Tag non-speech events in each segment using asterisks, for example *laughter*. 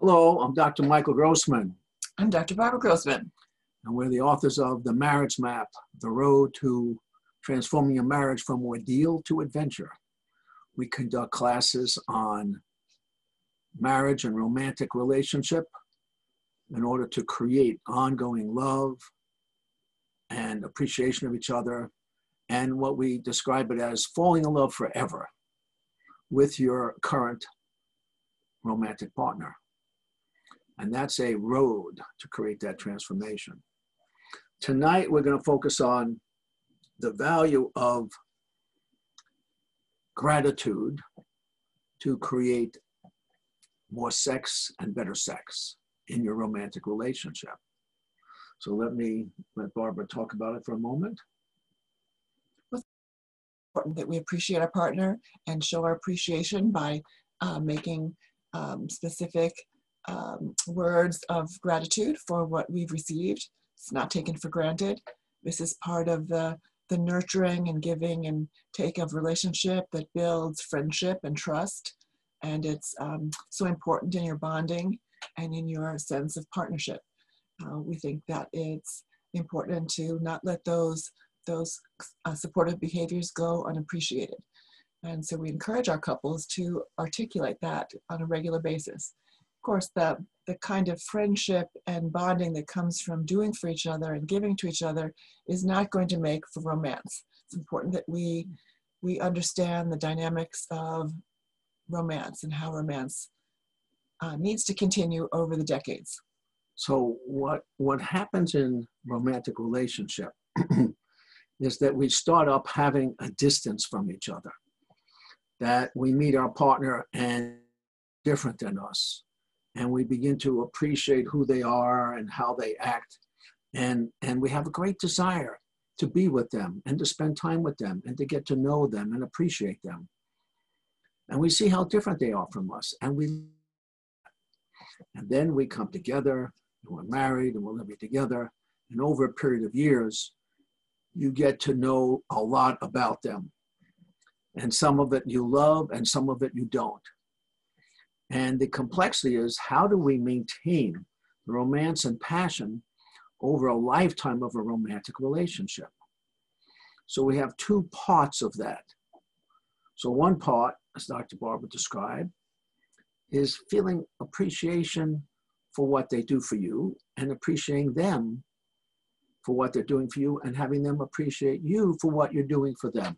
Hello, I'm Dr. Michael Grossman. I'm Dr. Barbara Grossman. And we're the authors of The Marriage Map The Road to Transforming Your Marriage from Ordeal to Adventure. We conduct classes on marriage and romantic relationship in order to create ongoing love and appreciation of each other, and what we describe it as falling in love forever with your current romantic partner. And that's a road to create that transformation. Tonight, we're going to focus on the value of gratitude to create more sex and better sex in your romantic relationship. So let me let Barbara talk about it for a moment. It's important that we appreciate our partner and show our appreciation by uh, making um, specific um, words of gratitude for what we've received. It's not taken for granted. This is part of the, the nurturing and giving and take of relationship that builds friendship and trust. And it's um, so important in your bonding and in your sense of partnership. Uh, we think that it's important to not let those those uh, supportive behaviors go unappreciated. And so we encourage our couples to articulate that on a regular basis course, the, the kind of friendship and bonding that comes from doing for each other and giving to each other is not going to make for romance. It's important that we, we understand the dynamics of romance and how romance uh, needs to continue over the decades. So what what happens in romantic relationship *clears throat* is that we start up having a distance from each other. That we meet our partner and different than us and we begin to appreciate who they are and how they act. And, and we have a great desire to be with them and to spend time with them and to get to know them and appreciate them. And we see how different they are from us. And we and then we come together and we're married and we're living together. And over a period of years, you get to know a lot about them. And some of it you love and some of it you don't. And the complexity is how do we maintain the romance and passion over a lifetime of a romantic relationship? So we have two parts of that. So one part, as Dr. Barbara described, is feeling appreciation for what they do for you and appreciating them for what they're doing for you and having them appreciate you for what you're doing for them.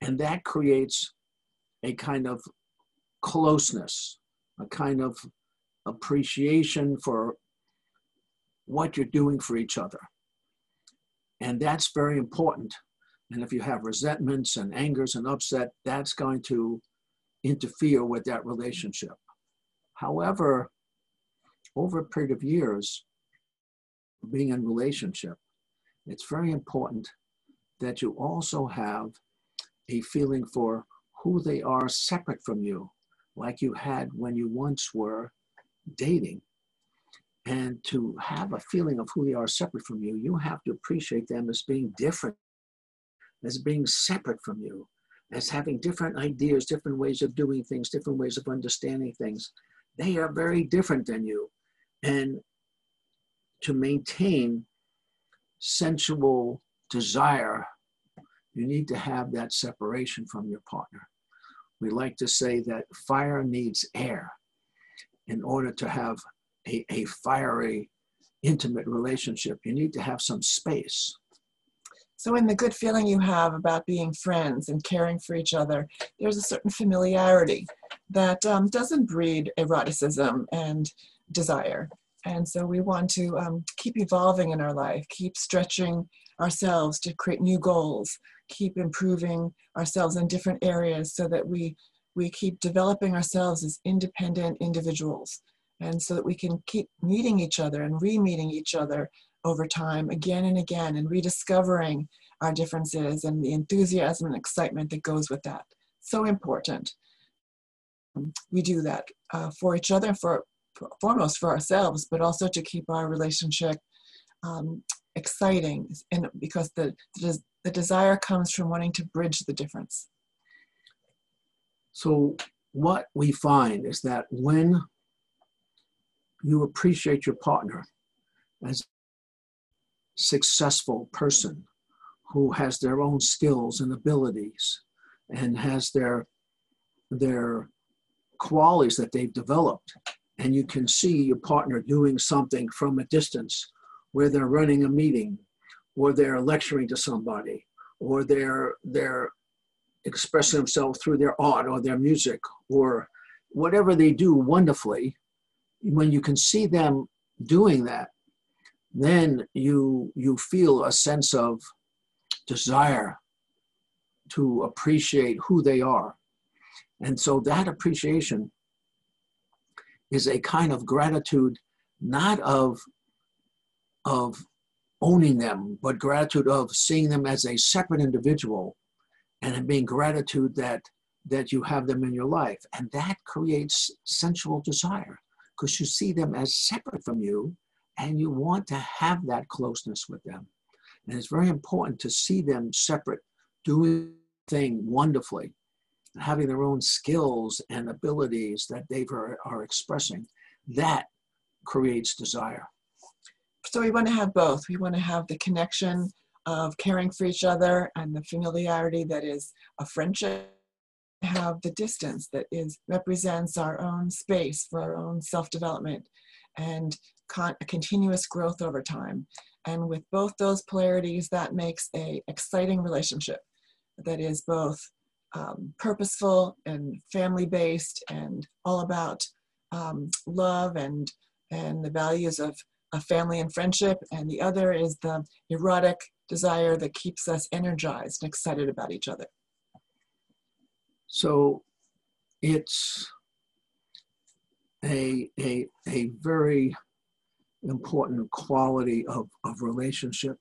And that creates a kind of closeness, a kind of appreciation for what you're doing for each other. And that's very important. And if you have resentments and angers and upset, that's going to interfere with that relationship. However, over a period of years, being in relationship, it's very important that you also have a feeling for who they are separate from you like you had when you once were dating. And to have a feeling of who they are separate from you, you have to appreciate them as being different, as being separate from you, as having different ideas, different ways of doing things, different ways of understanding things. They are very different than you. And to maintain sensual desire, you need to have that separation from your partner we like to say that fire needs air in order to have a, a fiery, intimate relationship. You need to have some space. So, in the good feeling you have about being friends and caring for each other, there's a certain familiarity that um, doesn't breed eroticism and desire. And so, we want to um, keep evolving in our life, keep stretching ourselves to create new goals, keep improving ourselves in different areas so that we we keep developing ourselves as independent individuals. And so that we can keep meeting each other and re meeting each other over time again and again and rediscovering our differences and the enthusiasm and excitement that goes with that. So important. We do that uh, for each other, for foremost for ourselves, but also to keep our relationship um, exciting, and because the, the the desire comes from wanting to bridge the difference. So what we find is that when you appreciate your partner as a successful person who has their own skills and abilities and has their their qualities that they've developed and you can see your partner doing something from a distance where they're running a meeting or they're lecturing to somebody or they're they're expressing themselves through their art or their music or whatever they do wonderfully when you can see them doing that then you you feel a sense of desire to appreciate who they are. And so that appreciation is a kind of gratitude not of of owning them but gratitude of seeing them as a separate individual and being gratitude that that you have them in your life. And that creates sensual desire because you see them as separate from you and you want to have that closeness with them. And it's very important to see them separate doing thing wonderfully having their own skills and abilities that they are, are expressing. That creates desire so we want to have both. We want to have the connection of caring for each other and the familiarity that is a friendship. Have the distance that is represents our own space for our own self-development and con- a continuous growth over time. And with both those polarities that makes a exciting relationship that is both um, purposeful and family based and all about um, love and and the values of, family and friendship and the other is the erotic desire that keeps us energized and excited about each other. So it's a, a, a very important quality of, of relationship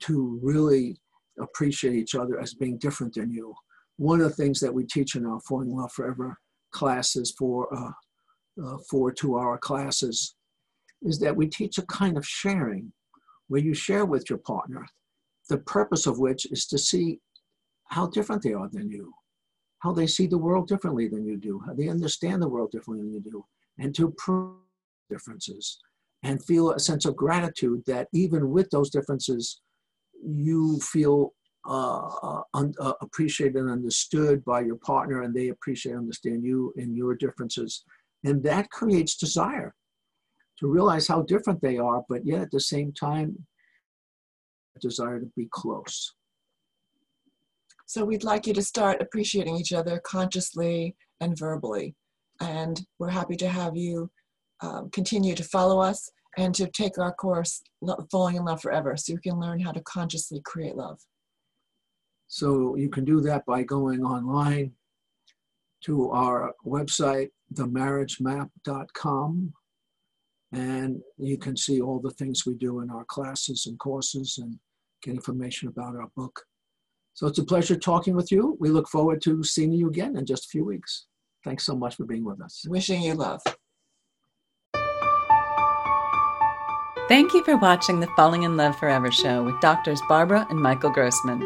to really appreciate each other as being different than you. One of the things that we teach in our Falling Love Forever classes for uh, uh, four two-hour classes is that we teach a kind of sharing where you share with your partner the purpose of which is to see how different they are than you, how they see the world differently than you do, how they understand the world differently than you do, and to prove differences and feel a sense of gratitude that even with those differences, you feel uh, uh, un, uh, appreciated and understood by your partner, and they appreciate and understand you and your differences. And that creates desire to realize how different they are, but yet at the same time, desire to be close. So we'd like you to start appreciating each other consciously and verbally. And we're happy to have you um, continue to follow us and to take our course, Falling in Love Forever, so you can learn how to consciously create love. So you can do that by going online to our website, themarriagemap.com, and you can see all the things we do in our classes and courses and get information about our book. So it's a pleasure talking with you. We look forward to seeing you again in just a few weeks. Thanks so much for being with us. Wishing you love. Thank you for watching the Falling in Love Forever show with doctors Barbara and Michael Grossman.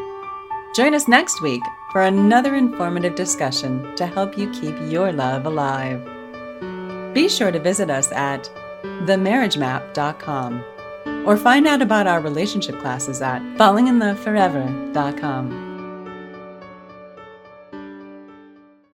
Join us next week for another informative discussion to help you keep your love alive. Be sure to visit us at themarriagemap.com or find out about our relationship classes at fallinginloveforever.com.